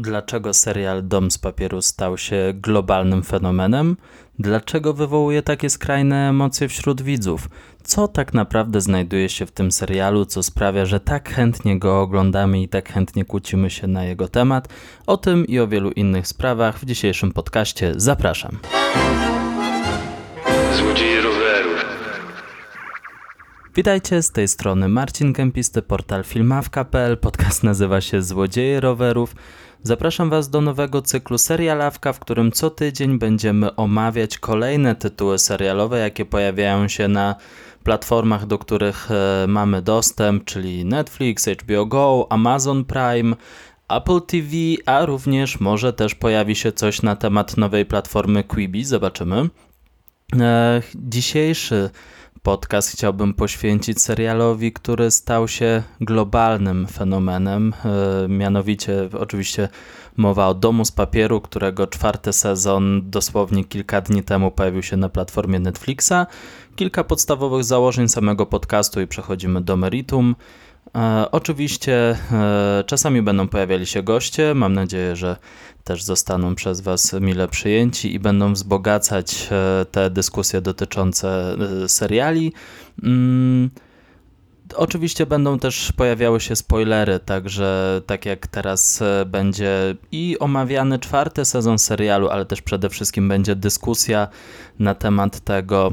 Dlaczego serial Dom z papieru stał się globalnym fenomenem? Dlaczego wywołuje takie skrajne emocje wśród widzów? Co tak naprawdę znajduje się w tym serialu, co sprawia, że tak chętnie go oglądamy i tak chętnie kłócimy się na jego temat? O tym i o wielu innych sprawach w dzisiejszym podcaście zapraszam. Złodzieje rowerów. Witajcie, z tej strony Marcin Kępisty, portal filmawka.pl. Podcast nazywa się Złodzieje rowerów. Zapraszam Was do nowego cyklu serialawka, w którym co tydzień będziemy omawiać kolejne tytuły serialowe, jakie pojawiają się na platformach, do których e, mamy dostęp, czyli Netflix, HBO Go, Amazon Prime, Apple TV, a również może też pojawi się coś na temat nowej platformy Quibi. Zobaczymy. E, dzisiejszy podcast chciałbym poświęcić serialowi, który stał się globalnym fenomenem. E, mianowicie, oczywiście, mowa o Domu z Papieru, którego czwarty sezon dosłownie kilka dni temu pojawił się na platformie Netflixa. Kilka podstawowych założeń samego podcastu i przechodzimy do meritum. E, oczywiście e, czasami będą pojawiali się goście. Mam nadzieję, że też zostaną przez Was mile przyjęci i będą wzbogacać e, te dyskusje dotyczące seriali. Mm, Oczywiście będą też pojawiały się spoilery, także tak jak teraz będzie i omawiany czwarty sezon serialu, ale też przede wszystkim będzie dyskusja na temat tego,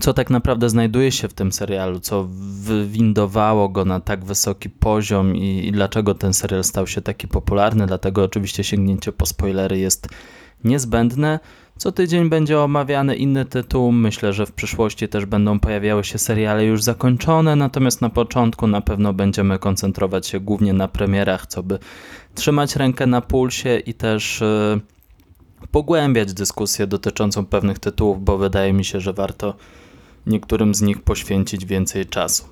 co tak naprawdę znajduje się w tym serialu, co wywindowało go na tak wysoki poziom i, i, dlaczego ten serial stał się taki popularny. Dlatego oczywiście sięgnięcie po spoilery jest niezbędne. Co tydzień będzie omawiany inny tytuł. Myślę, że w przyszłości też będą pojawiały się seriale już zakończone, natomiast na początku na pewno będziemy koncentrować się głównie na premierach, co by trzymać rękę na pulsie i też. Yy, pogłębiać dyskusję dotyczącą pewnych tytułów, bo wydaje mi się, że warto niektórym z nich poświęcić więcej czasu.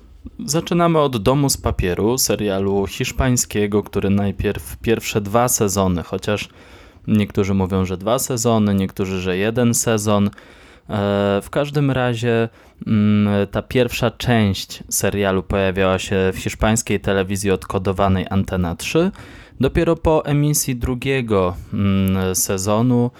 Zaczynamy od Domu z Papieru, serialu hiszpańskiego, który najpierw pierwsze dwa sezony, chociaż niektórzy mówią, że dwa sezony, niektórzy, że jeden sezon. E, w każdym razie mm, ta pierwsza część serialu pojawiała się w hiszpańskiej telewizji odkodowanej Antena 3. Dopiero po emisji drugiego mm, sezonu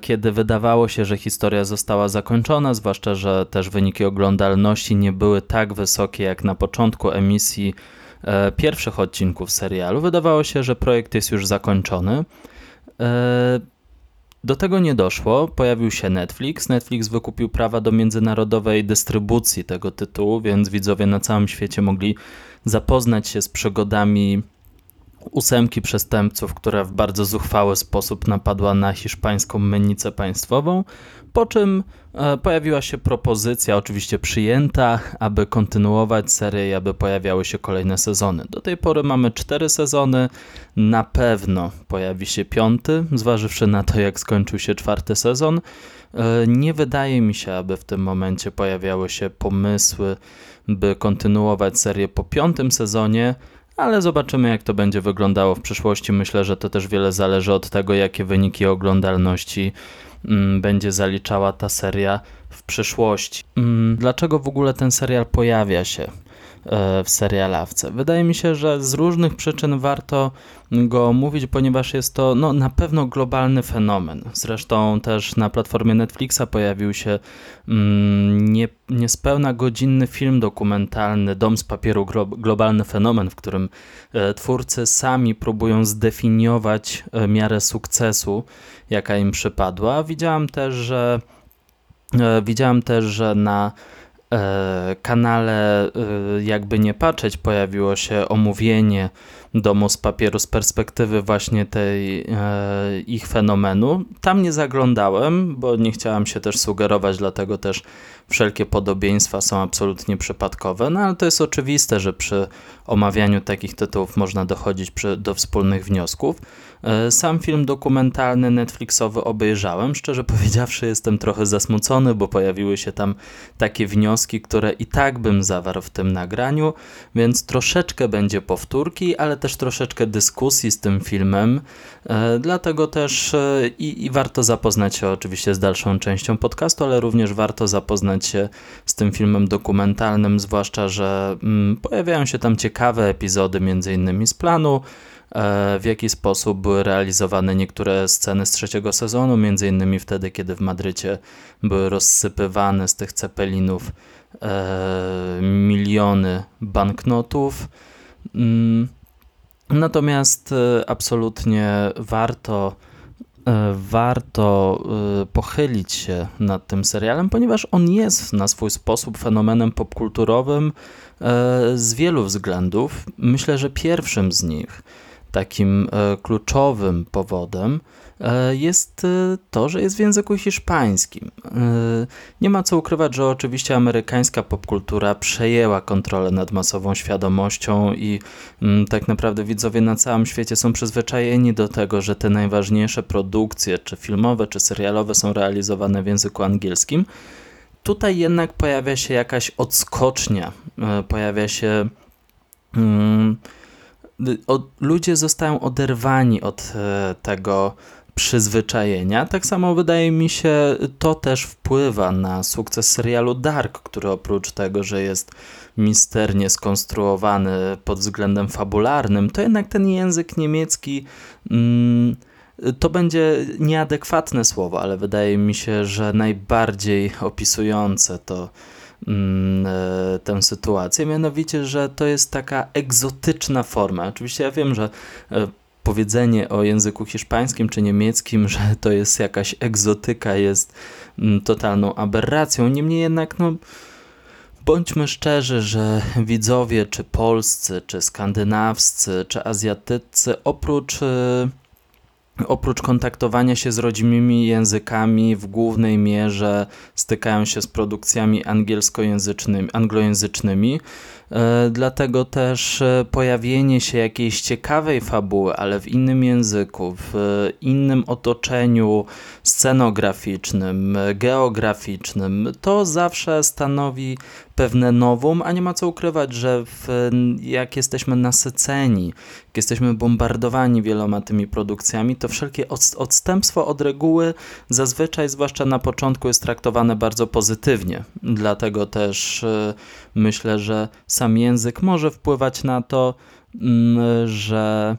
kiedy wydawało się, że historia została zakończona, zwłaszcza, że też wyniki oglądalności nie były tak wysokie jak na początku emisji e, pierwszych odcinków serialu. Wydawało się, że projekt jest już zakończony. E, do tego nie doszło, pojawił się Netflix. Netflix wykupił prawa do międzynarodowej dystrybucji tego tytułu, więc widzowie na całym świecie mogli zapoznać się z przygodami ósemki przestępców, która w bardzo zuchwały sposób napadła na hiszpańską mennicę państwową, po czym e, pojawiła się propozycja, oczywiście przyjęta, aby kontynuować serię i aby pojawiały się kolejne sezony. Do tej pory mamy cztery sezony, na pewno pojawi się piąty, zważywszy na to, jak skończył się czwarty sezon. E, nie wydaje mi się, aby w tym momencie pojawiały się pomysły, by kontynuować serię po piątym sezonie, ale zobaczymy, jak to będzie wyglądało w przyszłości. Myślę, że to też wiele zależy od tego, jakie wyniki oglądalności mm, będzie zaliczała ta seria w przyszłości. Mm, dlaczego w ogóle ten serial pojawia się? E, w serialawce. Wydaje mi się, że z różnych przyczyn warto go omówić, ponieważ jest to no, na pewno globalny fenomen. Zresztą też na platformie Netflixa pojawił się mm, nie, niespełna godzinny film dokumentalny Dom z papieru globalny fenomen, w którym e, twórcy sami próbują zdefiniować e, miarę sukcesu, jaka im przypadła. Widziałem też, że widziałem też, że na kanale, e, jakby nie patrzeć, pojawiło się omówienie domu z papieru z perspektywy właśnie tej e, ich fenomenu. Tam nie zaglądałem, bo nie chciałem się też sugerować, dlatego też wszelkie podobieństwa są absolutnie przypadkowe, no ale to jest oczywiste, że przy omawianiu takich tytułów można dochodzić przy, do wspólnych wniosków. E, sam film dokumentalny Netflixowy obejrzałem. Szczerze powiedziawszy, jestem trochę zasmucony, bo pojawiły się tam takie wnioski, które i tak bym zawarł w tym nagraniu, więc troszeczkę będzie powtórki, ale też troszeczkę dyskusji z tym filmem, dlatego też i, i warto zapoznać się oczywiście z dalszą częścią podcastu, ale również warto zapoznać się z tym filmem dokumentalnym, zwłaszcza, że mm, pojawiają się tam ciekawe epizody, między innymi z planu, E, w jaki sposób były realizowane niektóre sceny z trzeciego sezonu, między innymi wtedy, kiedy w Madrycie były rozsypywane z tych cepelinów e, miliony banknotów. Mm, natomiast e, absolutnie warto warto pochylić się nad tym serialem, ponieważ on jest na swój sposób fenomenem popkulturowym z wielu względów. Myślę, że pierwszym z nich takim e, kluczowym powodem e, jest e, to, że jest w języku hiszpańskim. Nie ma co ukrywać, że oczywiście amerykańska popkultura przejęła kontrolę nad masową świadomością i mm, tak naprawdę widzowie na całym świecie są przyzwyczajeni do tego, że te najważniejsze produkcje, czy filmowe, czy serialowe są realizowane w języku angielskim. Tutaj jednak pojawia się jakaś odskocznia, pojawia się. Hmm, ludzie zostają oderwani od e, tego przyzwyczajenia. Tak samo wydaje mi się, to też wpływa na sukces serialu Dark, który oprócz tego, że jest misternie skonstruowany pod względem fabularnym, to jednak ten język niemiecki. Mm, to będzie nieadekwatne słowo, ale wydaje mi się, że najbardziej opisujące to Mm, e, tę sytuację, mianowicie, że to jest taka egzotyczna forma. Oczywiście ja wiem, że e, powiedzenie o języku hiszpańskim czy niemieckim, że to jest jakaś egzotyka, jest mm, totalną aberracją. Niemniej jednak, no, bądźmy szczerzy, że widzowie, czy polscy, czy skandynawscy, czy azjatyccy, oprócz e, oprócz kontaktowania się z rodzimymi językami, w głównej mierze stykają się z produkcjami angielskojęzycznymi, anglojęzycznymi. E, dlatego też e, pojawienie się jakiejś ciekawej fabuły, ale w innym języku, w innym otoczeniu scenograficznym, geograficznym, to zawsze stanowi pewne nowum, a nie ma co ukrywać, że w, jak jesteśmy nasyceni, jak jesteśmy bombardowani wieloma tymi produkcjami, to wszelkie odstępstwo od reguły zazwyczaj, zwłaszcza na początku, jest traktowane bardzo pozytywnie. Dlatego też e, myślę, że sam język może wpływać na to, mm, że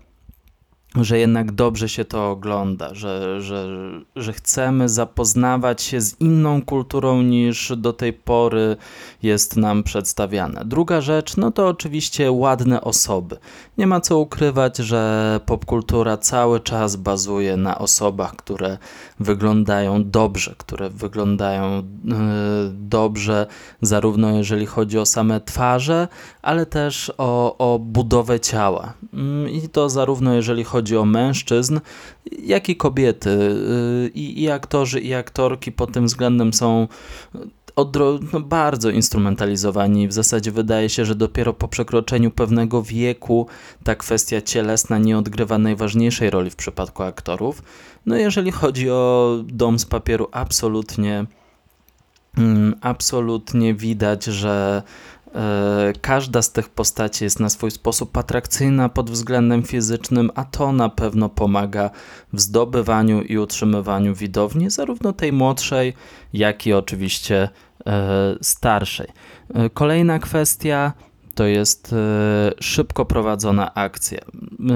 że jednak dobrze się to ogląda, że, że, że chcemy zapoznawać się z inną kulturą niż do tej pory jest nam przedstawiana. Druga rzecz, no to oczywiście ładne osoby. Nie ma co ukrywać, że popkultura cały czas bazuje na osobach, które wyglądają dobrze, które wyglądają yy, dobrze, zarówno jeżeli chodzi o same twarze, ale też o, o budowę ciała. Yy, I to zarówno jeżeli chodzi chodzi o mężczyzn, jak i kobiety. Y, I, i aktorzy, i aktorki pod tym względem są odro, no, bardzo instrumentalizowani. W zasadzie wydaje się, że dopiero po przekroczeniu pewnego wieku ta kwestia cielesna nie odgrywa najważniejszej roli w przypadku aktorów. No jeżeli chodzi o Dom z papieru, absolutnie mm, absolutnie widać, że E, każda z tych postaci jest na swój sposób atrakcyjna pod względem fizycznym, a to na pewno pomaga w zdobywaniu i utrzymywaniu widowni, zarówno tej młodszej, jak i oczywiście starszej. E, kolejna kwestia to jest szybko prowadzona akcja.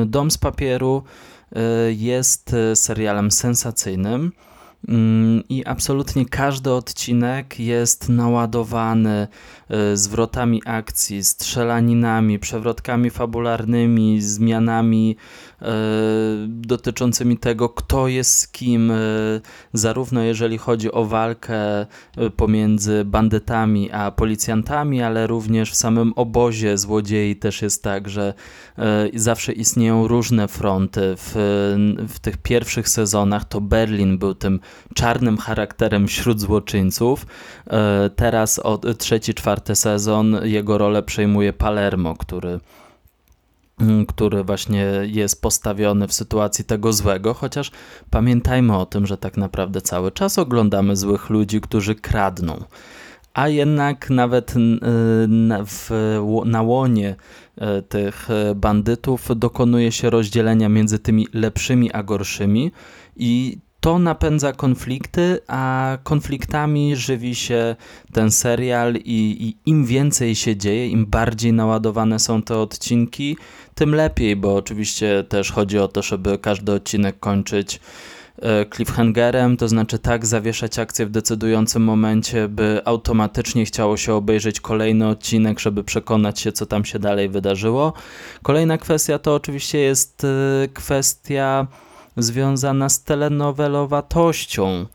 Dom z papieru jest serialem sensacyjnym i absolutnie każdy odcinek jest naładowany e, zwrotami akcji, strzelaninami, przewrotkami fabularnymi, zmianami e, dotyczącymi tego, kto jest z kim, e, zarówno jeżeli chodzi o walkę pomiędzy bandytami a policjantami, ale również w samym obozie złodziei też jest tak, że zawsze istnieją różne fronty. W, w tych pierwszych sezonach to Berlin był tym czarnym charakterem wśród złoczyńców. E, teraz od trzeci, czwarty sezon jego rolę przejmuje Palermo, który mm, który właśnie jest postawiony w sytuacji tego złego, chociaż pamiętajmy o tym, że tak naprawdę cały czas oglądamy złych ludzi, którzy kradną. a jednak nawet w, na łonie tych bandytów dokonuje się rozdzielenia między tymi lepszymi a gorszymi i to napędza konflikty, a konfliktami żywi się ten serial i, i, im więcej się dzieje, im bardziej naładowane są te odcinki, tym lepiej, bo oczywiście też chodzi o to, żeby każdy odcinek kończyć e, cliffhangerem, to znaczy tak zawieszać akcję w decydującym momencie, by automatycznie chciało się obejrzeć kolejny odcinek, żeby przekonać się, co tam się dalej wydarzyło. Kolejna kwestia to oczywiście jest e, kwestia związana z telenowelowatością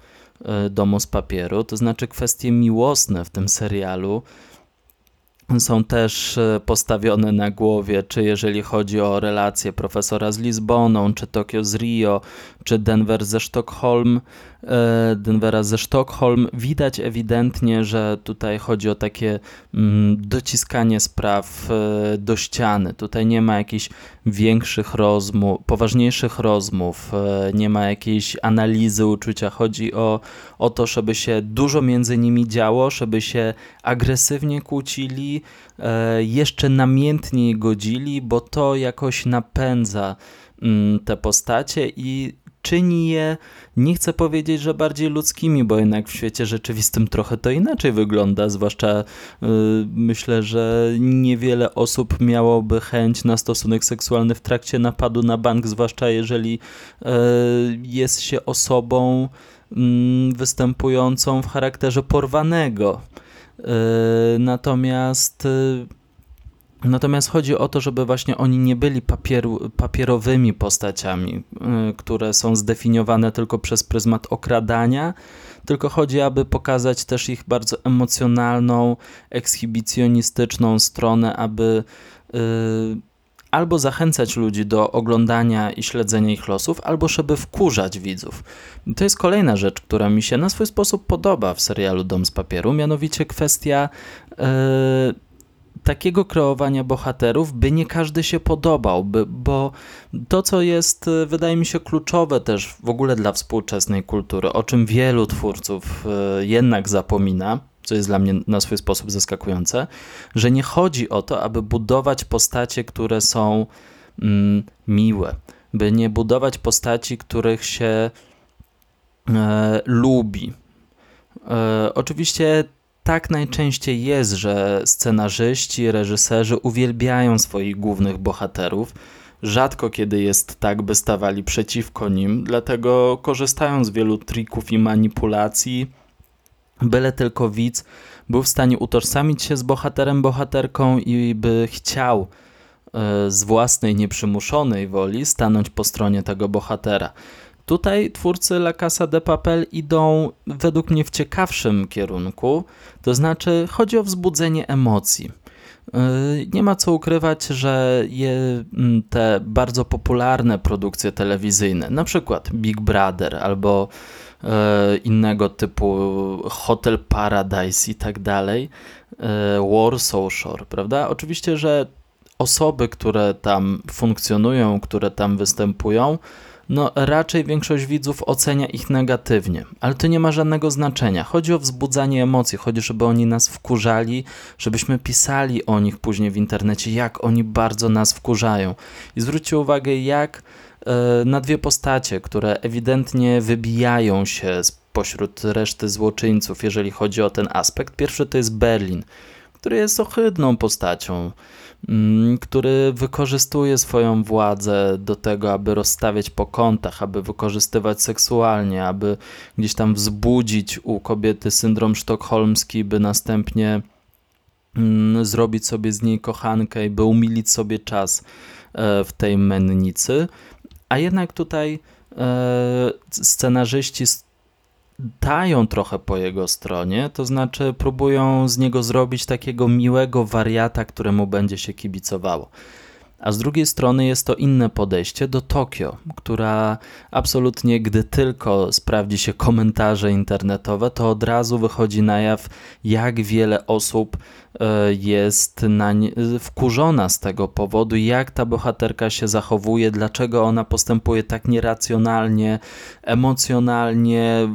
e, Domu z Papieru, to znaczy kwestie miłosne w tym serialu. Są też e, postawione na głowie, czy jeżeli chodzi o relacje profesora z Lizboną, czy Tokio z Rio, czy Denver ze Sztokholm, Denvera ze Sztokholm, widać ewidentnie, że tutaj chodzi o takie mm, dociskanie spraw e, do ściany. Tutaj nie ma jakichś większych rozmów, poważniejszych rozmów, nie ma jakiejś analizy uczucia. Chodzi o, o to, żeby się dużo między nimi działo, żeby się agresywnie kłócili, jeszcze namiętniej godzili, bo to jakoś napędza mm, te postacie i czyni je, nie chcę powiedzieć, że bardziej ludzkimi, bo jednak w świecie rzeczywistym trochę to inaczej wygląda, zwłaszcza yy, myślę, że niewiele osób miałoby chęć na stosunek seksualny w trakcie napadu na bank, zwłaszcza jeżeli yy, jest się osobą yy, występującą w charakterze porwanego. Y, natomiast y, Natomiast chodzi o to, żeby właśnie oni nie byli papieru, papierowymi postaciami, y, które są zdefiniowane tylko przez pryzmat okradania, tylko chodzi, aby pokazać też ich bardzo emocjonalną, ekshibicjonistyczną stronę, aby y, albo zachęcać ludzi do oglądania i śledzenia ich losów, albo żeby wkurzać widzów. I to jest kolejna rzecz, która mi się na swój sposób podoba w serialu Dom z Papieru, mianowicie kwestia. Yy, takiego kreowania bohaterów, by nie każdy się podobał, by, bo to, co jest, e, wydaje mi się, kluczowe też w ogóle dla współczesnej kultury, o czym wielu twórców e, jednak zapomina, co jest dla mnie na swój sposób zaskakujące, że nie chodzi o to, aby budować postacie, które są mm, miłe, by nie budować postaci, których się e, lubi. E, oczywiście tak najczęściej jest, że scenarzyści, reżyserzy uwielbiają swoich głównych bohaterów. Rzadko kiedy jest tak, by stawali przeciwko nim, dlatego korzystają z wielu trików i manipulacji, byle tylko widz był w stanie utożsamić się z bohaterem, bohaterką i by chciał e, z własnej nieprzymuszonej woli stanąć po stronie tego bohatera. Tutaj twórcy La Casa de Papel idą według mnie w ciekawszym kierunku, to znaczy chodzi o wzbudzenie emocji. Yy, nie ma co ukrywać, że mm, te bardzo popularne produkcje telewizyjne, na przykład Big Brother albo yy, innego typu Hotel Paradise i tak dalej, yy, Warsaw Shore, prawda? Oczywiście, że osoby, które tam funkcjonują, które tam występują, no raczej większość widzów ocenia ich negatywnie, ale to nie ma żadnego znaczenia. Chodzi o wzbudzanie emocji, chodzi, żeby oni nas wkurzali, żebyśmy pisali o nich później w internecie, jak oni bardzo nas wkurzają. I zwróćcie uwagę, jak e, na dwie postacie, które ewidentnie wybijają się pośród reszty złoczyńców, jeżeli chodzi o ten aspekt. Pierwszy to jest Berlin, który jest ohydną postacią który wykorzystuje swoją władzę do tego, aby rozstawiać po kątach, aby wykorzystywać seksualnie, aby gdzieś tam wzbudzić u kobiety syndrom sztokholmski, by następnie mm, zrobić sobie z niej kochankę i by umilić sobie czas e, w tej mennicy. A jednak tutaj e, scenarzyści dają trochę po jego stronie, to znaczy próbują z niego zrobić takiego miłego wariata, któremu będzie się kibicowało. A z drugiej strony jest to inne podejście do Tokio, która absolutnie, gdy tylko sprawdzi się komentarze internetowe, to od razu wychodzi na jaw, jak wiele osób e, jest wkurzona z tego powodu, jak ta bohaterka się zachowuje, dlaczego ona postępuje tak nieracjonalnie, emocjonalnie,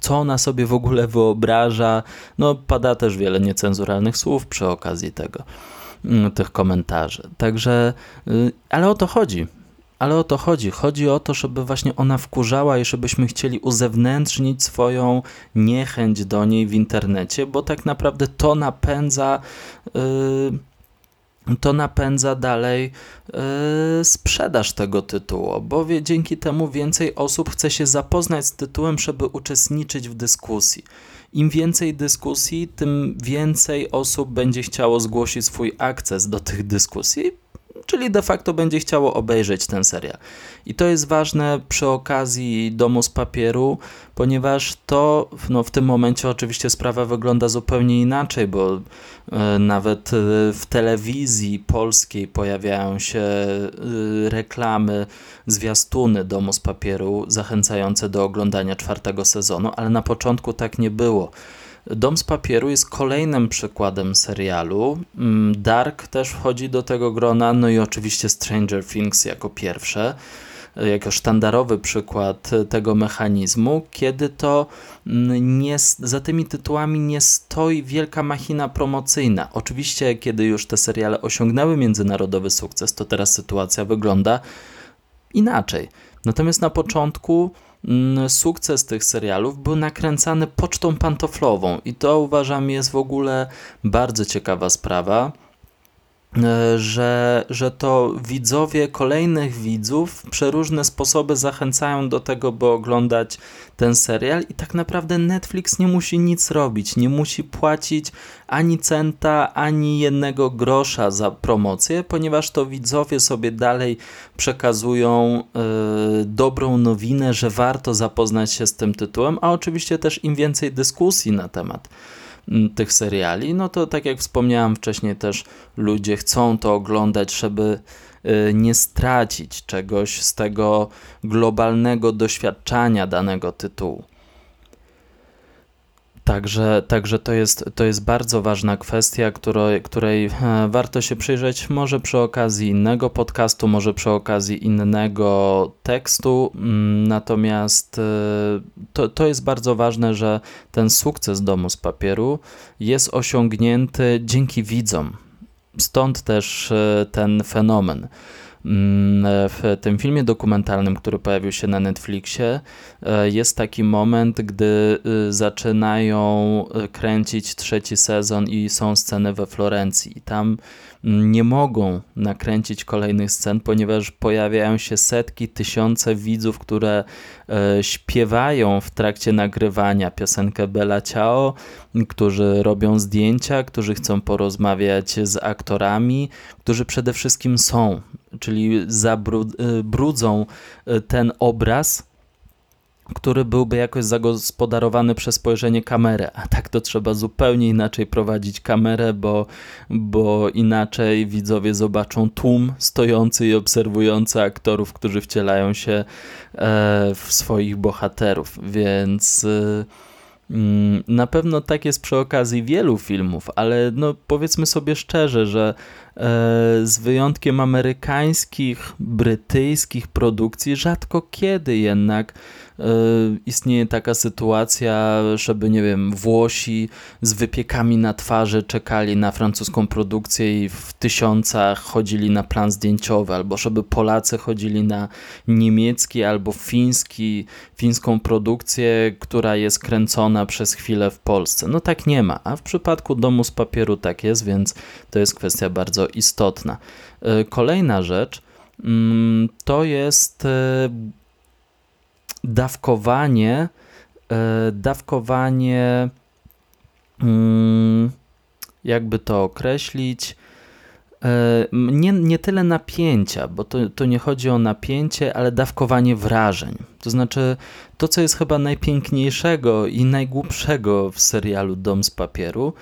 co ona sobie w ogóle wyobraża. No, pada też wiele niecenzuralnych słów przy okazji tego. Mm, tych komentarzy. Także, y, ale o to chodzi. Ale o to chodzi. Chodzi o to, żeby właśnie ona wkurzała i żebyśmy chcieli uzewnętrznić swoją niechęć do niej w internecie, bo tak naprawdę to napędza. Yy, to napędza dalej yy, sprzedaż tego tytułu, bo dzięki temu więcej osób chce się zapoznać z tytułem, żeby uczestniczyć w dyskusji. Im więcej dyskusji, tym więcej osób będzie chciało zgłosić swój akces do tych dyskusji, czyli de facto będzie chciało obejrzeć ten serial. I to jest ważne przy okazji Domu z Papieru, ponieważ to no, w tym momencie oczywiście sprawa wygląda zupełnie inaczej, bo e, nawet e, w telewizji polskiej pojawiają się e, reklamy, zwiastuny Domu z Papieru zachęcające do oglądania czwartego sezonu, ale na początku tak nie było. Dom z papieru jest kolejnym przykładem serialu. Mm, Dark też wchodzi do tego grona, no i oczywiście Stranger Things jako pierwsze jako sztandarowy przykład tego mechanizmu, kiedy to mm, nie, za tymi tytułami nie stoi wielka machina promocyjna. Oczywiście, kiedy już te seriale osiągnęły międzynarodowy sukces, to teraz sytuacja wygląda inaczej. Natomiast na początku sukces tych serialów był nakręcany pocztą pantoflową i to uważam jest w ogóle bardzo ciekawa sprawa że, że to widzowie kolejnych widzów przeróżne sposoby zachęcają do tego, by oglądać ten serial i tak naprawdę Netflix nie musi nic robić, nie musi płacić ani centa, ani jednego grosza za promocję, ponieważ to widzowie sobie dalej przekazują yy, dobrą nowinę, że warto zapoznać się z tym tytułem, a oczywiście też im więcej dyskusji na temat tych seriali, no to tak jak wspomniałem wcześniej, też ludzie chcą to oglądać, żeby y, nie stracić czegoś z tego globalnego doświadczenia danego tytułu. Także, także to, jest, to jest bardzo ważna kwestia, której, której warto się przyjrzeć, może przy okazji innego podcastu, może przy okazji innego tekstu. Mm, natomiast e, to, to jest bardzo ważne, że ten sukces domu z papieru jest osiągnięty dzięki widzom. Stąd też e, ten fenomen. Mm, w tym filmie dokumentalnym, który pojawił się na Netflixie, e, jest taki moment, gdy y, zaczynają y, kręcić trzeci sezon i są sceny we Florencji. Tam nie mogą nakręcić kolejnych scen, ponieważ pojawiają się setki, tysiące widzów, które e, śpiewają w trakcie nagrywania piosenkę Bella Ciao, którzy robią zdjęcia, którzy chcą porozmawiać z aktorami, którzy przede wszystkim są, czyli zabrudzą e, ten obraz który byłby jakoś zagospodarowany przez spojrzenie kamery, a tak to trzeba zupełnie inaczej prowadzić kamerę, bo, bo inaczej widzowie zobaczą tłum stojący i obserwujący aktorów, którzy wcielają się e, w swoich bohaterów, więc... E, mm, na pewno tak jest przy okazji wielu filmów, ale no powiedzmy sobie szczerze, że z wyjątkiem amerykańskich, brytyjskich produkcji, rzadko kiedy jednak E, istnieje taka sytuacja, żeby, nie wiem, Włosi z wypiekami na twarzy czekali na francuską produkcję i w tysiącach chodzili na plan zdjęciowy, albo żeby Polacy chodzili na niemiecki albo fiński, fińską produkcję, która jest kręcona przez chwilę w Polsce. No tak nie ma, a w przypadku Domu z Papieru tak jest, więc to jest kwestia bardzo istotna. E, kolejna rzecz mm, to jest e, dawkowanie, e, dawkowanie, mm, jakby to określić, nie, nie tyle napięcia, bo to, to nie chodzi o napięcie, ale dawkowanie wrażeń. To znaczy, to co jest chyba najpiękniejszego i najgłupszego w serialu Dom z papieru,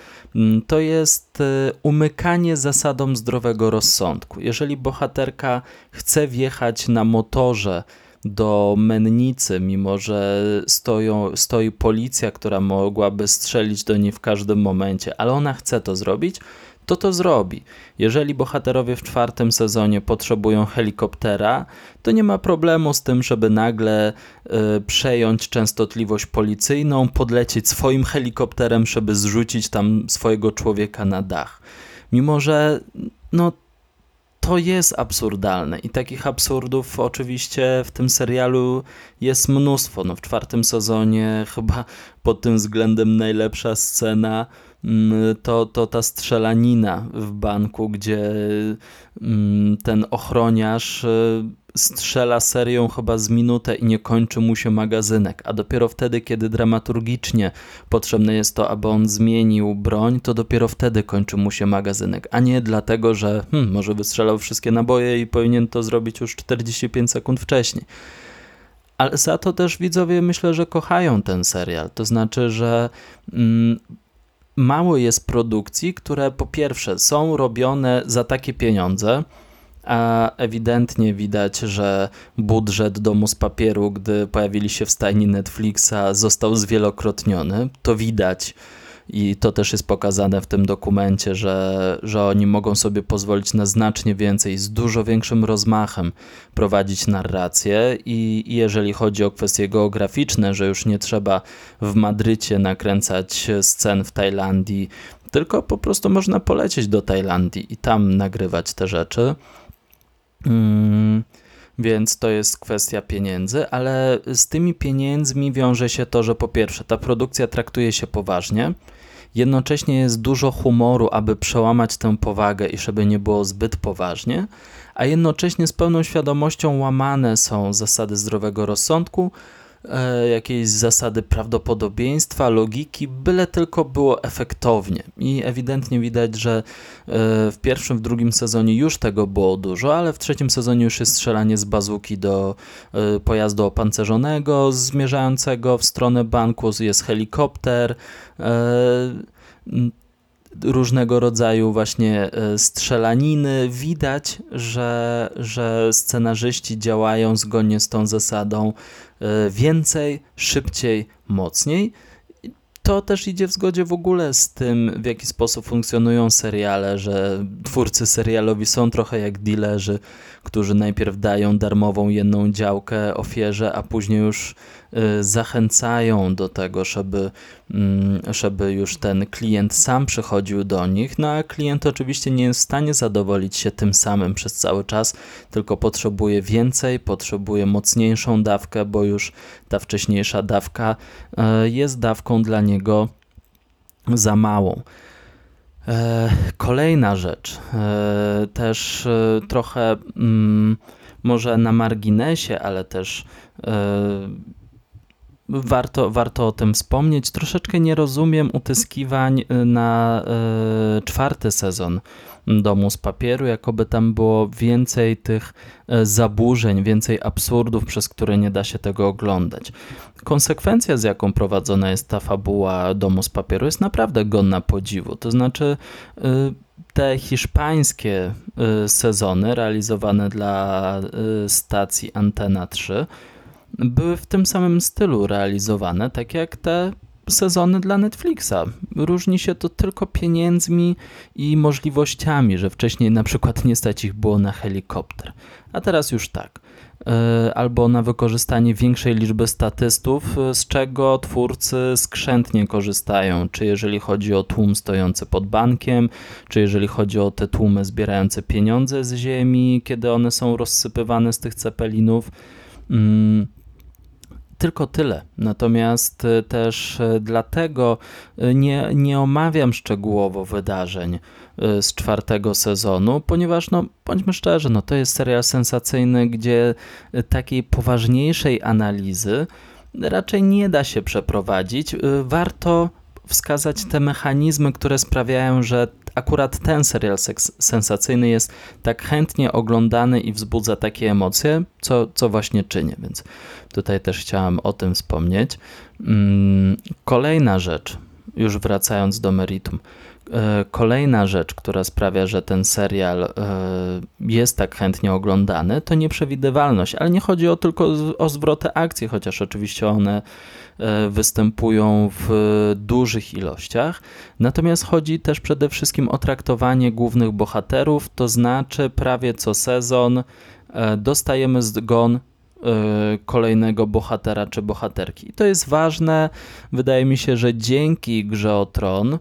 to jest e, umykanie zasadom zdrowego rozsądku. Jeżeli bohaterka chce wjechać na motorze do mennicy, mimo że stoją, stoi policja, która mogłaby strzelić do niej w każdym momencie, ale ona chce to zrobić, to to zrobi. Jeżeli bohaterowie w czwartym sezonie potrzebują helikoptera, to nie ma problemu z tym, żeby nagle y, przejąć częstotliwość policyjną, podlecieć swoim helikopterem, żeby zrzucić tam swojego człowieka na dach. Mimo, że no, to jest absurdalne i takich absurdów oczywiście w tym serialu jest mnóstwo. No, w czwartym sezonie chyba pod tym względem najlepsza scena to, to ta strzelanina w banku, gdzie mm, ten ochroniarz y, strzela serią chyba z minutę i nie kończy mu się magazynek, a dopiero wtedy, kiedy dramaturgicznie potrzebne jest to, aby on zmienił broń, to dopiero wtedy kończy mu się magazynek, a nie dlatego, że hmm, może wystrzelał wszystkie naboje i powinien to zrobić już 45 sekund wcześniej. Ale za to też widzowie myślę, że kochają ten serial. To znaczy, że mm, mało jest produkcji, które po pierwsze są robione za takie pieniądze, a ewidentnie widać, że budżet domu z papieru, gdy pojawili się w stajni Netflixa, został zwielokrotniony. To widać i to też jest pokazane w tym dokumencie, że, że oni mogą sobie pozwolić na znacznie więcej, z dużo większym rozmachem prowadzić narrację. I, i jeżeli chodzi o kwestie geograficzne, że już nie trzeba w Madrycie nakręcać scen w Tajlandii, tylko po prostu można polecieć do Tajlandii i tam nagrywać te rzeczy. Mm, więc to jest kwestia pieniędzy, ale z tymi pieniędzmi wiąże się to, że po pierwsze ta produkcja traktuje się poważnie Jednocześnie jest dużo humoru, aby przełamać tę powagę i żeby nie było zbyt poważnie, a jednocześnie z pełną świadomością łamane są zasady zdrowego rozsądku, e, jakieś zasady prawdopodobieństwa, logiki, byle tylko było efektownie. I ewidentnie widać, że e, w pierwszym, w drugim sezonie już tego było dużo, ale w trzecim sezonie już jest strzelanie z bazuki do e, pojazdu opancerzonego zmierzającego w stronę banku, jest helikopter, różnego rodzaju właśnie strzelaniny. Widać, że, że scenarzyści działają zgodnie z tą zasadą E, więcej, szybciej, mocniej. To też idzie w zgodzie w ogóle z tym, w jaki sposób funkcjonują seriale, że twórcy serialowi są trochę jak dealerzy, którzy najpierw dają darmową jedną działkę ofierze, a później już y, zachęcają do tego, żeby, mm, żeby już ten klient sam przychodził do nich. No a klient oczywiście nie jest w stanie zadowolić się tym samym przez cały czas, tylko potrzebuje więcej, potrzebuje mocniejszą dawkę, bo już ta wcześniejsza dawka y, jest dawką dla niego za małą. E, kolejna rzecz, e, też e, trochę mm, może na marginesie, ale też warto, warto o tym wspomnieć. Troszeczkę nie rozumiem utyskiwań na czwarty sezon domu z papieru, jakoby tam było więcej tych zaburzeń, więcej absurdów, przez które nie da się tego oglądać. Konsekwencja, z jaką prowadzona jest ta fabuła domu z papieru, jest naprawdę godna podziwu. To znaczy, e, te hiszpańskie e, sezony realizowane dla stacji Antena 3 były w tym samym stylu realizowane, tak jak te sezony dla Netflixa. Różni się to tylko pieniędzmi i możliwościami, że wcześniej na przykład nie stać ich było na helikopter, a teraz już tak. E, albo na wykorzystanie większej liczby statystów, e, z czego twórcy skrzętnie korzystają, czy jeżeli chodzi o tłum stojący pod bankiem, czy jeżeli chodzi o te tłumy zbierające pieniądze z ziemi, kiedy one są rozsypywane z tych cepelinów. Mm, tylko tyle. Natomiast e, też e, dlatego e, nie, nie omawiam szczegółowo wydarzeń z czwartego sezonu, ponieważ, no, bądźmy szczerzy, no, to jest serial sensacyjny, gdzie takiej poważniejszej analizy raczej nie da się przeprowadzić. Warto wskazać te mechanizmy, które sprawiają, że akurat ten serial sensacyjny jest tak chętnie oglądany i wzbudza takie emocje, co, co właśnie czynię, więc tutaj też chciałam o tym wspomnieć. Mm, kolejna rzecz, już wracając do meritum. E, kolejna rzecz, która sprawia, że ten serial e, jest tak chętnie oglądany, to nieprzewidywalność, ale nie chodzi o tylko o zwroty akcji, chociaż oczywiście one występują w dużych ilościach. Natomiast chodzi też przede wszystkim o traktowanie głównych bohaterów, to znaczy prawie co sezon dostajemy zgon kolejnego bohatera czy bohaterki. I to jest ważne. Wydaje mi się, że dzięki Grze o Tron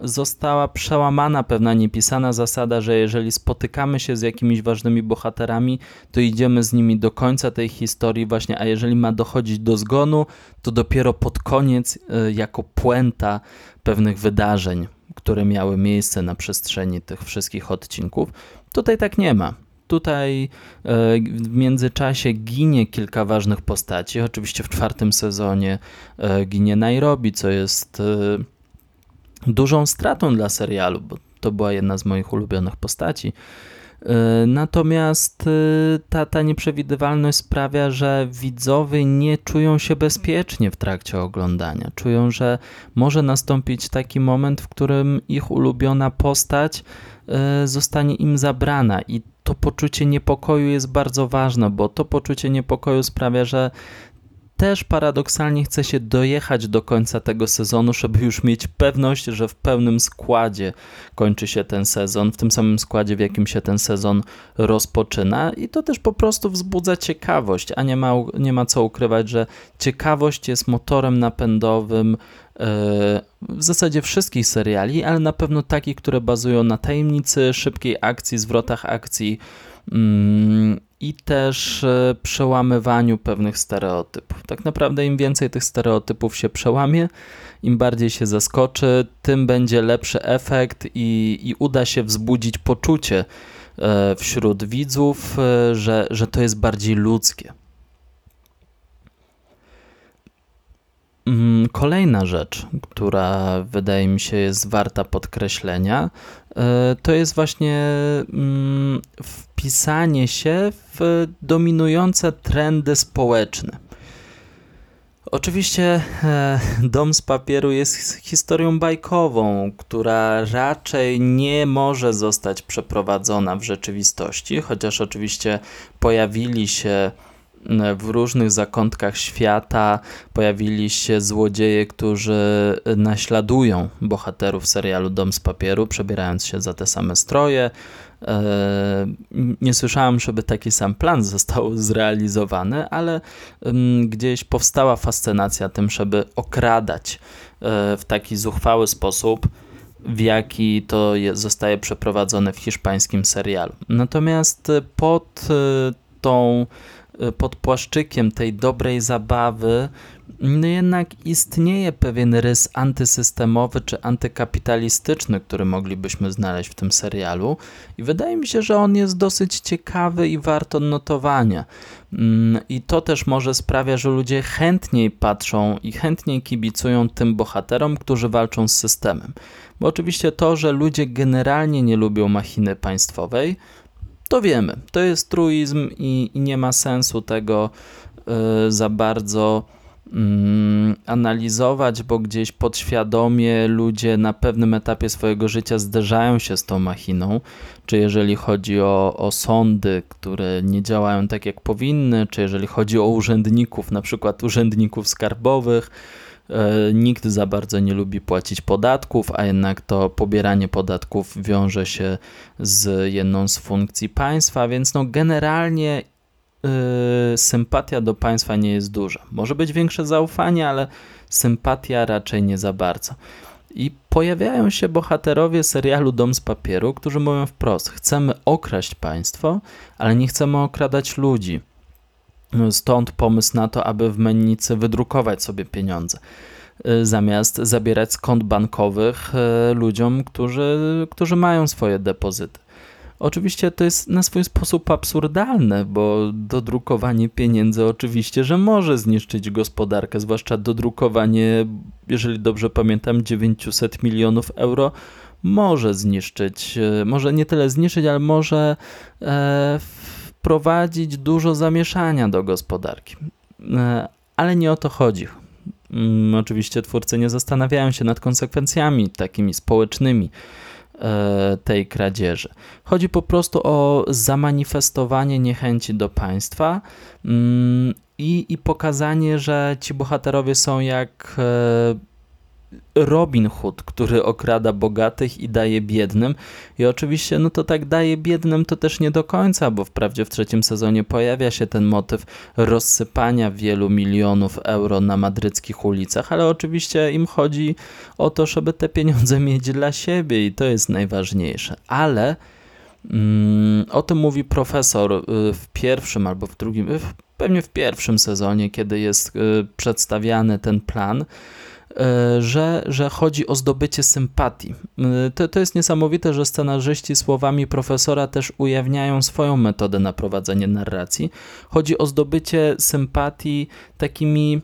została przełamana pewna niepisana zasada, że jeżeli spotykamy się z jakimiś ważnymi bohaterami, to idziemy z nimi do końca tej historii właśnie, a jeżeli ma dochodzić do zgonu, to dopiero pod koniec y, jako puenta pewnych wydarzeń, które miały miejsce na przestrzeni tych wszystkich odcinków. Tutaj tak nie ma. Tutaj y, w międzyczasie ginie kilka ważnych postaci. Oczywiście w czwartym sezonie y, ginie Nairobi, co jest dużą stratą dla serialu, bo to była jedna z moich ulubionych postaci. E, natomiast e, ta, ta nieprzewidywalność sprawia, że widzowie nie czują się bezpiecznie w trakcie oglądania. Czują, że może nastąpić taki moment, w którym ich ulubiona postać e, zostanie im zabrana, i to poczucie niepokoju jest bardzo ważne, bo to poczucie niepokoju sprawia, że też paradoksalnie chce się dojechać do końca tego sezonu, żeby już mieć pewność, że w pełnym składzie kończy się ten sezon, w tym samym składzie, w jakim się ten sezon rozpoczyna. I to też po prostu wzbudza ciekawość, a nie ma, nie ma co ukrywać, że ciekawość jest motorem napędowym e, w zasadzie wszystkich seriali, ale na pewno takich, które bazują na tajemnicy, szybkiej akcji, zwrotach akcji, mm, i też e, przełamywaniu pewnych stereotypów. Tak naprawdę im więcej tych stereotypów się przełamie, im bardziej się zaskoczy, tym będzie lepszy efekt i, i uda się wzbudzić poczucie e, wśród widzów, e, że, że to jest bardziej ludzkie. Mm, kolejna rzecz, która wydaje mi się jest warta podkreślenia, to jest właśnie mm, wpisanie się w dominujące trendy społeczne. Oczywiście e, Dom z papieru jest historią bajkową, która raczej nie może zostać przeprowadzona w rzeczywistości, chociaż oczywiście pojawili się w różnych zakątkach świata pojawili się złodzieje, którzy naśladują bohaterów serialu Dom z papieru, przebierając się za te same stroje. E, nie słyszałem, żeby taki sam plan został zrealizowany, ale gdzieś powstała fascynacja tym, żeby okradać e, w taki zuchwały sposób w jaki to zostaje przeprowadzone w hiszpańskim serialu. Natomiast pod e, tą pod płaszczykiem tej dobrej zabawy no jednak istnieje pewien rys antysystemowy czy antykapitalistyczny, który moglibyśmy znaleźć w tym serialu i wydaje mi się, że on jest dosyć ciekawy i wart odnotowania. Mm, I to też może sprawia, że ludzie chętniej patrzą i chętniej kibicują tym bohaterom, którzy walczą z systemem. Bo oczywiście to, że ludzie generalnie nie lubią machiny państwowej, to wiemy. To jest truizm i, i nie ma sensu tego y, za bardzo y, analizować, bo gdzieś podświadomie ludzie na pewnym etapie swojego życia zderzają się z tą machiną. Czy jeżeli chodzi o, o sądy, które nie działają tak jak powinny, czy jeżeli chodzi o urzędników, na przykład urzędników skarbowych nikt za bardzo nie lubi płacić podatków, a jednak to pobieranie podatków wiąże się z jedną z funkcji państwa, więc no generalnie yy, sympatia do państwa nie jest duża. Może być większe zaufanie, ale sympatia raczej nie za bardzo. I pojawiają się bohaterowie serialu Dom z Papieru, którzy mówią wprost: chcemy okraść państwo, ale nie chcemy okradać ludzi. Stąd pomysł na to, aby w mennicy wydrukować sobie pieniądze y, zamiast zabierać z kont bankowych y, ludziom, którzy, którzy mają swoje depozyty. Oczywiście to jest na swój sposób absurdalne, bo dodrukowanie pieniędzy oczywiście, że może zniszczyć gospodarkę, zwłaszcza dodrukowanie, jeżeli dobrze pamiętam, 900 milionów euro może zniszczyć, e, może nie tyle zniszczyć, ale może e, wprowadzić dużo zamieszania do gospodarki. E, ale nie o to chodzi. Mm, oczywiście twórcy nie zastanawiają się nad konsekwencjami takimi społecznymi e, tej kradzieży. Chodzi po prostu o zamanifestowanie niechęci do państwa mm, i, i pokazanie, że ci bohaterowie są jak e, Robin Hood, który okrada bogatych i daje biednym. I oczywiście, no to tak daje biednym to też nie do końca, bo wprawdzie w trzecim sezonie pojawia się ten motyw rozsypania wielu milionów euro na madryckich ulicach, ale oczywiście im chodzi o to, żeby te pieniądze mieć dla siebie i to jest najważniejsze. Ale mm, o tym mówi profesor y, w pierwszym albo w drugim, pewnie w pierwszym sezonie, kiedy jest y, przedstawiany ten plan że, że chodzi o zdobycie sympatii. E, to, to jest niesamowite, że scenarzyści słowami profesora też ujawniają swoją metodę na prowadzenie narracji. Chodzi o zdobycie sympatii takimi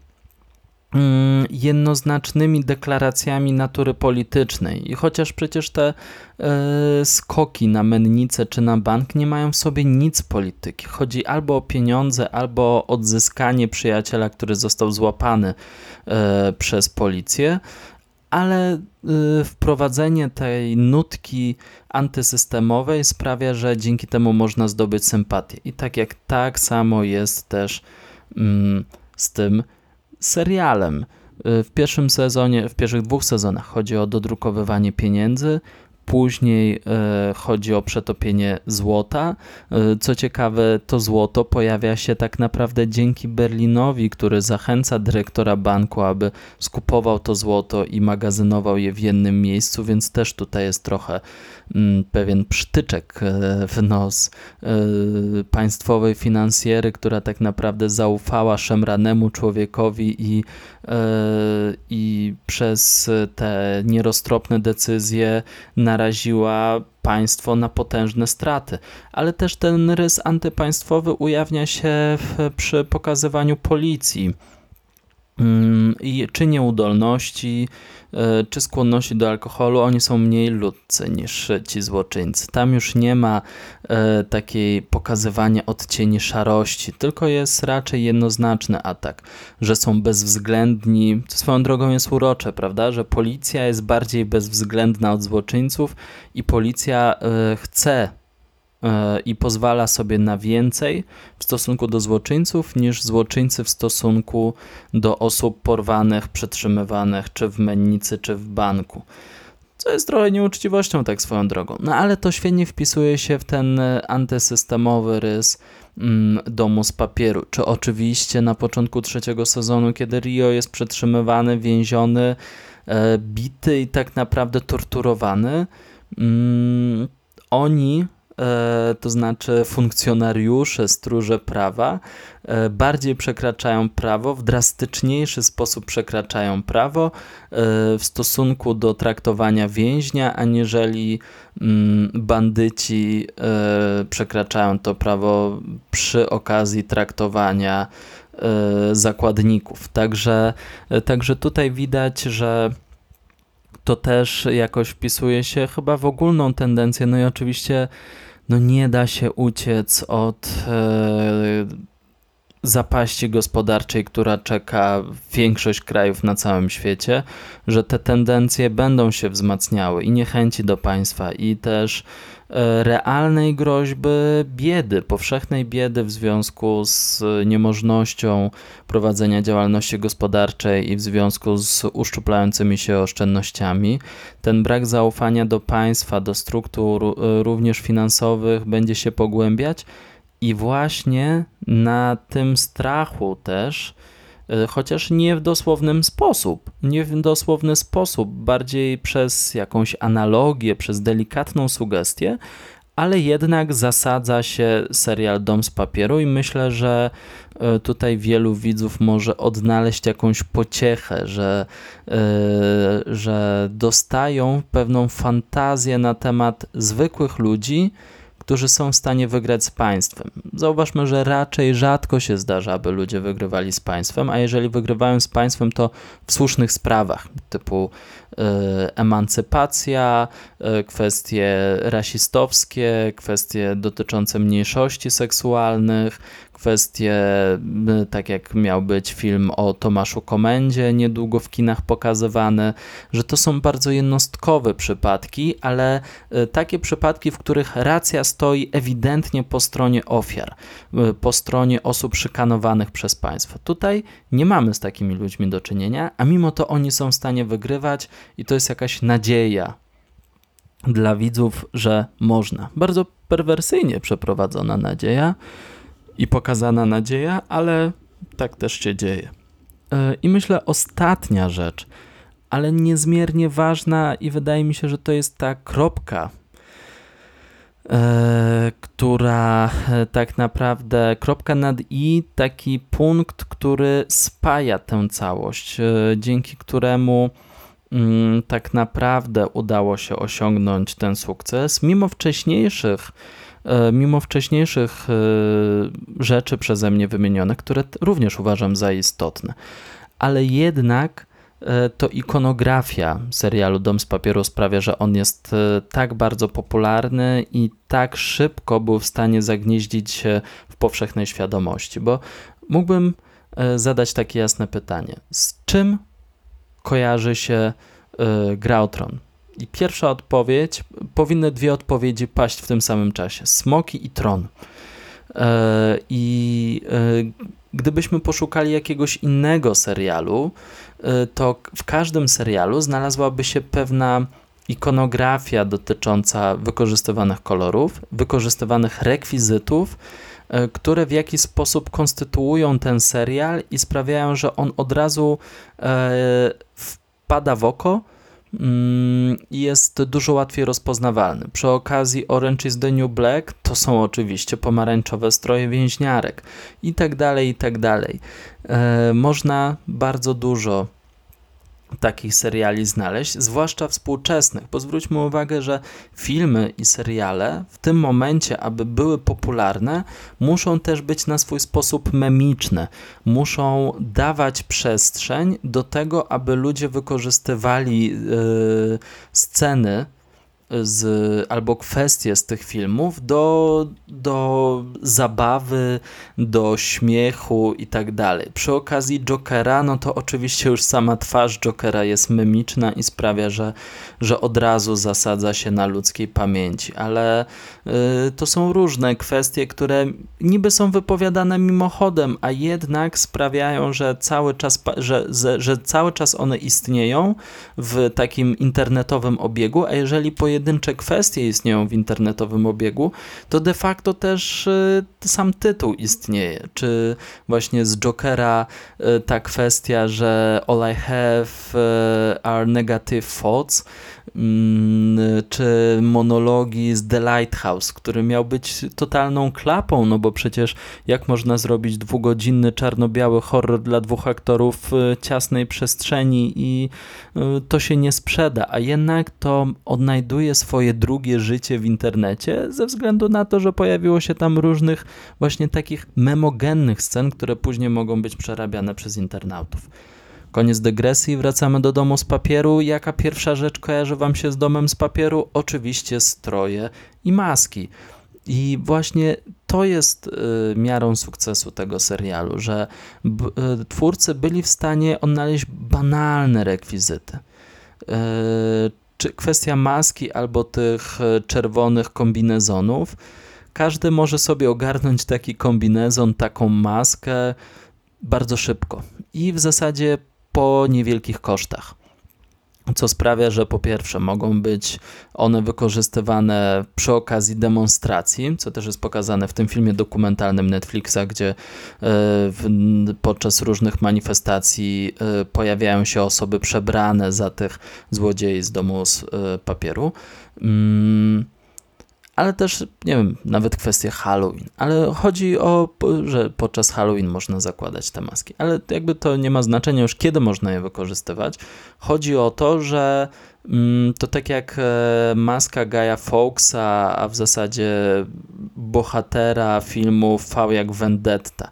jednoznacznymi deklaracjami natury politycznej. I chociaż przecież te e, skoki na mennicę czy na bank nie mają w sobie nic polityki. Chodzi albo o pieniądze, albo o odzyskanie przyjaciela, który został złapany e, przez policję, ale e, wprowadzenie tej nutki antysystemowej sprawia, że dzięki temu można zdobyć sympatię. I tak jak tak samo jest też mm, z tym serialem. Y, w pierwszym sezonie, w pierwszych dwóch sezonach chodzi o dodrukowywanie pieniędzy, Później e, chodzi o przetopienie złota. E, co ciekawe, to złoto pojawia się tak naprawdę dzięki Berlinowi, który zachęca dyrektora banku, aby skupował to złoto i magazynował je w jednym miejscu, więc też tutaj jest trochę mm, pewien przytyczek e, w nos państwowej finansjery, która tak naprawdę zaufała szemranemu człowiekowi i, i przez te nieroztropne decyzje na naraziła państwo na potężne straty. Ale też ten rys antypaństwowy ujawnia się w, przy pokazywaniu policji Mm, i czy nieudolności, czy skłonności do alkoholu, oni są mniej ludcy niż ci złoczyńcy. Tam już nie ma e, takiej pokazywania odcieni szarości, tylko jest raczej jednoznaczny atak, że są bezwzględni, co swoją drogą jest urocze, prawda, że policja jest bardziej bezwzględna od złoczyńców i policja e, chce E, i pozwala sobie na więcej w stosunku do złoczyńców niż złoczyńcy w stosunku do osób porwanych, przetrzymywanych czy w mennicy, czy w banku. Co jest trochę nieuczciwością, tak swoją drogą. No ale to świetnie wpisuje się w ten e, antysystemowy rys mm, domu z papieru. Czy oczywiście na początku trzeciego sezonu, kiedy Rio jest przetrzymywany, więziony, e, bity i tak naprawdę torturowany, mm, oni E, to znaczy funkcjonariusze, stróże prawa, e, bardziej przekraczają prawo, w drastyczniejszy sposób przekraczają prawo e, w stosunku do traktowania więźnia, aniżeli mm, bandyci przekraczają to prawo przy okazji traktowania zakładników. Także, także tutaj widać, że to też jakoś wpisuje się chyba w ogólną tendencję. No i oczywiście no nie da się uciec od e, zapaści gospodarczej, która czeka większość krajów na całym świecie, że te tendencje będą się wzmacniały i niechęci do państwa, i też realnej groźby biedy, powszechnej biedy w związku z niemożnością prowadzenia działalności gospodarczej i w związku z uszczuplającymi się oszczędnościami. Ten brak zaufania do państwa, do struktur e, również finansowych będzie się pogłębiać i właśnie na tym strachu też, e, chociaż nie w dosłownym sposób, nie w dosłowny sposób, bardziej przez jakąś analogię, przez delikatną sugestię, ale jednak zasadza się serial Dom z papieru i myślę, że e, tutaj wielu widzów może odnaleźć jakąś pociechę, że, yy, że dostają pewną fantazję na temat zwykłych ludzi, którzy są w stanie wygrać z państwem. Zauważmy, że raczej rzadko się zdarza, aby ludzie wygrywali z państwem, a jeżeli wygrywają z państwem, to w słusznych sprawach, typu emancypacja, e, kwestie rasistowskie, kwestie dotyczące mniejszości seksualnych, kwestie, tak jak miał być film o Tomaszu Komendzie, niedługo w kinach pokazywany, że to są bardzo jednostkowe przypadki, ale e, takie przypadki, w których racja stoi ewidentnie po stronie ofiar, e, po stronie osób szykanowanych przez państwo. Tutaj nie mamy z takimi ludźmi do czynienia, a mimo to oni są w stanie wygrywać i to jest jakaś nadzieja dla widzów, że można. Bardzo perwersyjnie przeprowadzona nadzieja i pokazana nadzieja, ale tak też się dzieje. E, I myślę, ostatnia rzecz, ale niezmiernie ważna, i wydaje mi się, że to jest ta kropka, e, która e, tak naprawdę, kropka nad i, taki punkt, który spaja tę całość, dzięki któremu tak naprawdę udało się osiągnąć ten sukces, mimo wcześniejszych E, mimo wcześniejszych e, rzeczy przeze mnie wymienionych, które również uważam za istotne. Ale jednak e, to ikonografia serialu Dom z papieru sprawia, że on jest tak bardzo popularny i tak szybko był w stanie zagnieździć się w powszechnej świadomości, bo mógłbym zadać takie jasne pytanie: z czym kojarzy się Grautron? I pierwsza odpowiedź, powinny dwie odpowiedzi paść w tym samym czasie: Smoki i Tron. E, I e, gdybyśmy poszukali jakiegoś innego serialu, e, to w każdym serialu znalazłaby się pewna ikonografia dotycząca wykorzystywanych kolorów, wykorzystywanych rekwizytów, które w jakiś sposób konstytuują ten serial i sprawiają, że on od razu wpada w oko Mm, jest dużo łatwiej rozpoznawalny. Przy okazji Orange is the New Black to są oczywiście pomarańczowe stroje więźniarek i tak dalej, i tak dalej. E, można bardzo dużo takich seriali znaleźć, zwłaszcza współczesnych, bo zwróćmy uwagę, że filmy i seriale w tym momencie, aby były popularne, muszą też być na swój sposób memiczne, muszą dawać przestrzeń do tego, aby ludzie wykorzystywali yy, sceny z, albo kwestie z tych filmów do, do zabawy, do śmiechu i tak dalej. Przy okazji Jokera, no to oczywiście już sama twarz Jokera jest memiczna i sprawia, że, że od razu zasadza się na ludzkiej pamięci, ale y, to są różne kwestie, które niby są wypowiadane mimochodem, a jednak sprawiają, że cały czas, że, że, że cały czas one istnieją w takim internetowym obiegu, a jeżeli pojedynczo pojedyncze kwestie istnieją w internetowym obiegu, to de facto też y, sam tytuł istnieje. Czy właśnie z Jokera y, ta kwestia, że all I have y, are negative thoughts, czy monologi z The Lighthouse, który miał być totalną klapą, no bo przecież jak można zrobić dwugodzinny czarno-biały horror dla dwóch aktorów w ciasnej przestrzeni i y, to się nie sprzeda, a jednak to odnajduje swoje drugie życie w internecie ze względu na to, że pojawiło się tam różnych właśnie takich memogennych scen, które później mogą być przerabiane przez internautów. Koniec dygresji, wracamy do domu z papieru. Jaka pierwsza rzecz kojarzy Wam się z domem z papieru? Oczywiście stroje i maski. I właśnie to jest y, miarą sukcesu tego serialu, że y, twórcy byli w stanie odnaleźć banalne rekwizyty. Y, czy kwestia maski albo tych czerwonych kombinezonów. Każdy może sobie ogarnąć taki kombinezon, taką maskę bardzo szybko. I w zasadzie po niewielkich kosztach. Co sprawia, że po pierwsze mogą być one wykorzystywane przy okazji demonstracji, co też jest pokazane w tym filmie dokumentalnym Netflixa, gdzie e, podczas różnych manifestacji e, pojawiają się osoby przebrane za tych złodziei z domu z e, papieru. Ale też, nie wiem, nawet kwestie Halloween. Ale chodzi o, że podczas Halloween można zakładać te maski, ale jakby to nie ma znaczenia już, kiedy można je wykorzystywać. Chodzi o to, że mm, to tak jak e, maska Gaia Fawkesa, a w zasadzie bohatera filmu V jak Vendetta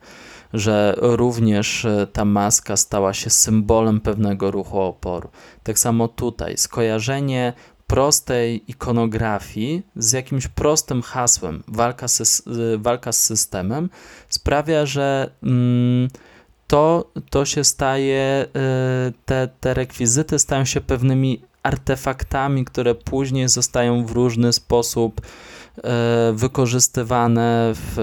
że również e, ta maska stała się symbolem pewnego ruchu oporu. Tak samo tutaj, skojarzenie prostej ikonografii z jakimś prostym hasłem, walka, z, walka z systemem, sprawia, że mm, to, to się staje, y, te, te rekwizyty stają się pewnymi artefaktami, które później zostają w różny sposób y, wykorzystywane w,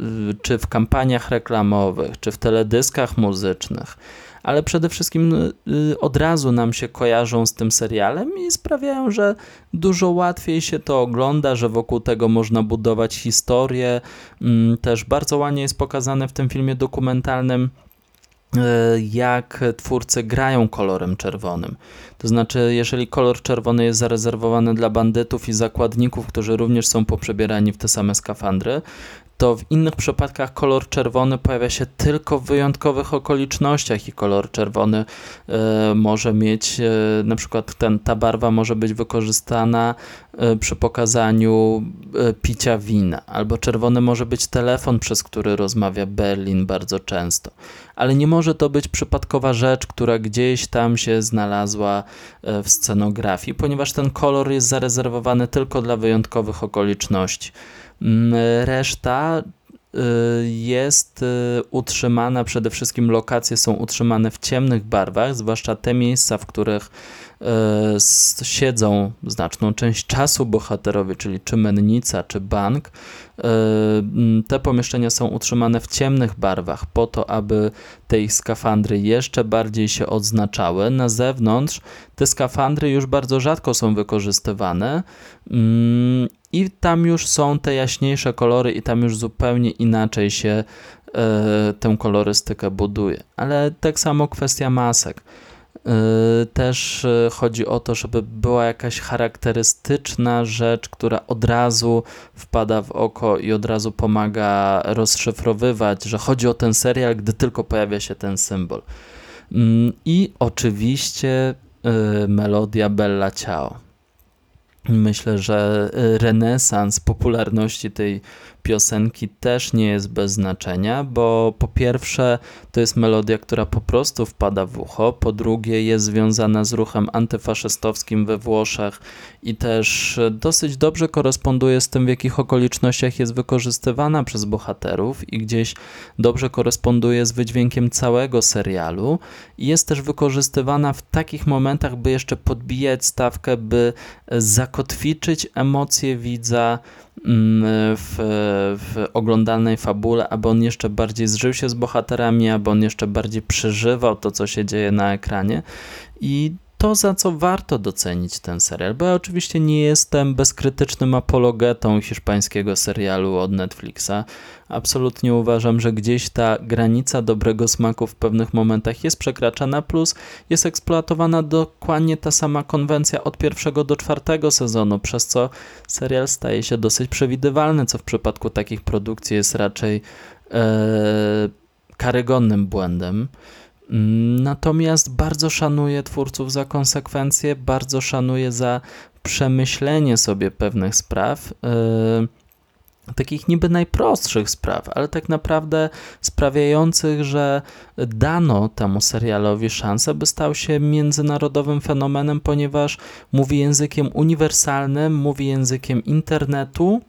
y, czy w kampaniach reklamowych, czy w teledyskach muzycznych ale przede wszystkim y, y, od razu nam się kojarzą z tym serialem i sprawiają, że dużo łatwiej się to ogląda, że wokół tego można budować historię. Mm, też bardzo ładnie jest pokazane w tym filmie dokumentalnym y, jak twórcy grają kolorem czerwonym. To znaczy, jeżeli kolor czerwony jest zarezerwowany dla bandytów i zakładników, którzy również są poprzebierani w te same skafandry, to w innych przypadkach kolor czerwony pojawia się tylko w wyjątkowych okolicznościach i kolor czerwony y, może mieć, y, na przykład ten, ta barwa może być wykorzystana y, przy pokazaniu picia wina, albo czerwony może być telefon, przez który rozmawia Berlin bardzo często, ale nie może to być przypadkowa rzecz, która gdzieś tam się znalazła w scenografii, ponieważ ten kolor jest zarezerwowany tylko dla wyjątkowych okoliczności. Mm, reszta y, jest y, utrzymana, przede wszystkim lokacje są utrzymane w ciemnych barwach, zwłaszcza te miejsca, w których y, siedzą znaczną część czasu bohaterowie, czyli czy mennica, czy bank. Te pomieszczenia są utrzymane w ciemnych barwach, po to, aby te ich skafandry jeszcze bardziej się odznaczały. Na zewnątrz te skafandry już bardzo rzadko są wykorzystywane mm, i tam już są te jaśniejsze kolory i tam już zupełnie inaczej się y, tę kolorystykę buduje. Ale tak samo kwestia masek. Y, też y, chodzi o to, żeby była jakaś charakterystyczna rzecz, która od razu wpada w oko i od razu pomaga rozszyfrowywać, że chodzi o ten serial, gdy tylko pojawia się ten symbol. Mm, I oczywiście melodia Bella Ciao. Myślę, że renesans popularności tej piosenki też nie jest bez znaczenia, bo po pierwsze to jest melodia, która po prostu wpada w ucho, po drugie jest związana z ruchem antyfaszystowskim we Włoszech i też dosyć dobrze koresponduje z tym, w jakich okolicznościach jest wykorzystywana przez bohaterów i gdzieś dobrze koresponduje z wydźwiękiem całego serialu. I jest też wykorzystywana w takich momentach, by jeszcze podbijać stawkę, by zakotwiczyć emocje widza, w, w oglądalnej fabule, aby on jeszcze bardziej zżył się z bohaterami, aby on jeszcze bardziej przeżywał to, co się dzieje na ekranie. I to, za co warto docenić ten serial, bo ja oczywiście nie jestem bezkrytycznym apologetą hiszpańskiego serialu od Netflixa. Absolutnie uważam, że gdzieś ta granica dobrego smaku w pewnych momentach jest przekraczana, plus jest eksploatowana dokładnie ta sama konwencja od pierwszego do czwartego sezonu, przez co serial staje się dosyć przewidywalny, co w przypadku takich produkcji jest raczej e, karygodnym błędem. Natomiast bardzo szanuję twórców za konsekwencje, bardzo szanuję za przemyślenie sobie pewnych spraw. Yy, takich niby najprostszych spraw, ale tak naprawdę sprawiających, że dano temu serialowi szansę, by stał się międzynarodowym fenomenem, ponieważ mówi językiem uniwersalnym, mówi językiem internetu,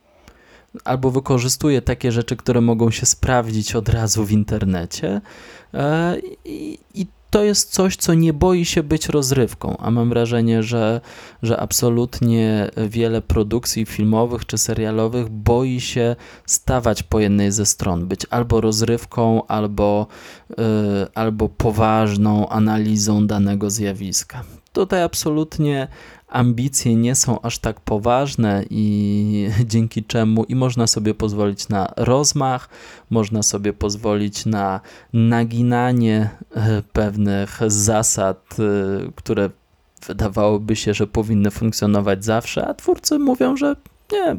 albo wykorzystuje takie rzeczy, które mogą się sprawdzić od razu w internecie. E, I, to jest coś, co nie boi się być rozrywką, a mam wrażenie, że, że absolutnie wiele produkcji filmowych czy serialowych boi się stawać po jednej ze stron, być albo rozrywką, albo, yy, albo poważną analizą danego zjawiska. Tutaj absolutnie ambicje nie są aż tak poważne i dzięki czemu i można sobie pozwolić na rozmach, można sobie pozwolić na naginanie e, pewnych zasad, e, które wydawałoby się, że powinny funkcjonować zawsze, a twórcy mówią, że Nie,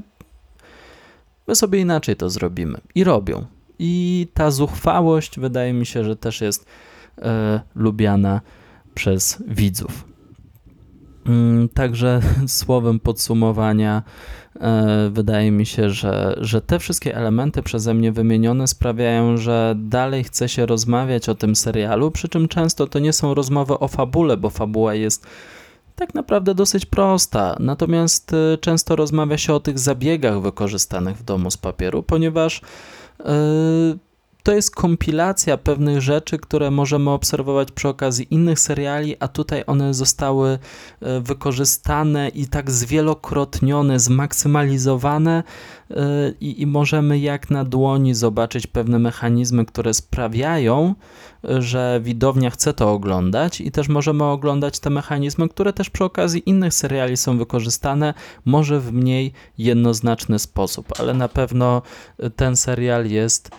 my sobie inaczej to zrobimy. I robią. I ta zuchwałość wydaje mi się, że też jest e, lubiana przez widzów. Mm, także słowem podsumowania, e, wydaje mi się, że, że te wszystkie elementy przeze mnie wymienione sprawiają, że dalej chce się rozmawiać o tym serialu, przy czym często to nie są rozmowy o fabule, bo fabuła jest tak naprawdę dosyć prosta. Natomiast e, często rozmawia się o tych zabiegach wykorzystanych w domu z papieru, ponieważ yy, to jest kompilacja pewnych rzeczy, które możemy obserwować przy okazji innych seriali, a tutaj one zostały e, wykorzystane i tak zwielokrotnione, zmaksymalizowane e, i, i możemy jak na dłoni zobaczyć pewne mechanizmy, które sprawiają, że widownia chce to oglądać i też możemy oglądać te mechanizmy, które też przy okazji innych seriali są wykorzystane, może w mniej jednoznaczny sposób, ale na pewno ten serial jest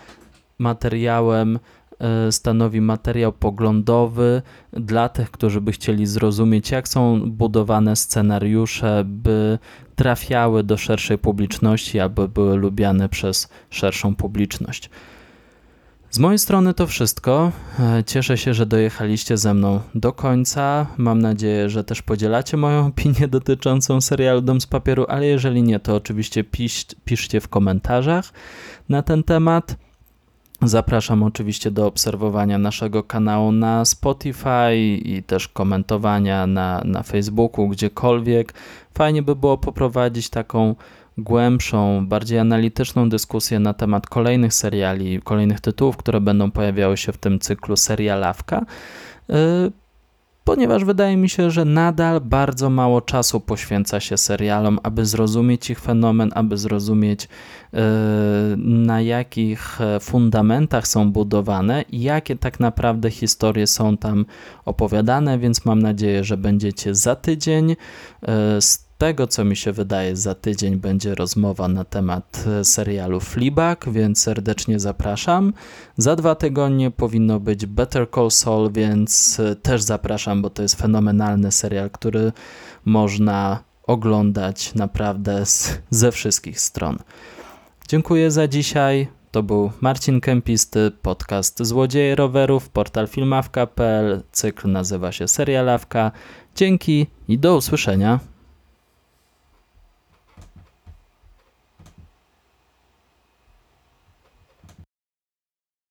materiałem e, stanowi materiał poglądowy dla tych, którzy by chcieli zrozumieć, jak są budowane scenariusze, by trafiały do szerszej publiczności, aby były lubiane przez szerszą publiczność. Z mojej strony to wszystko. E, cieszę się, że dojechaliście ze mną do końca. Mam nadzieję, że też podzielacie moją opinię dotyczącą serialu Dom z Papieru, ale jeżeli nie, to oczywiście pisz, piszcie w komentarzach na ten temat. Zapraszam oczywiście do obserwowania naszego kanału na Spotify i też komentowania na, na Facebooku, gdziekolwiek. Fajnie by było poprowadzić taką głębszą, bardziej analityczną dyskusję na temat kolejnych seriali, kolejnych tytułów, które będą pojawiały się w tym cyklu serialawka. Y, ponieważ wydaje mi się, że nadal bardzo mało czasu poświęca się serialom, aby zrozumieć ich fenomen, aby zrozumieć e, na jakich e, fundamentach są budowane i jakie tak naprawdę historie są tam opowiadane, więc mam nadzieję, że będziecie za tydzień e, tego, co mi się wydaje, za tydzień będzie rozmowa na temat e, serialu Fleabag, więc serdecznie zapraszam. Za dwa tygodnie powinno być Better Call Saul, więc e, też zapraszam, bo to jest fenomenalny serial, który można oglądać naprawdę z, ze wszystkich stron. Dziękuję za dzisiaj. To był Marcin Kempisty, podcast Złodzieje Rowerów, portal filmawka.pl, cykl nazywa się Serialawka. Dzięki i do usłyszenia.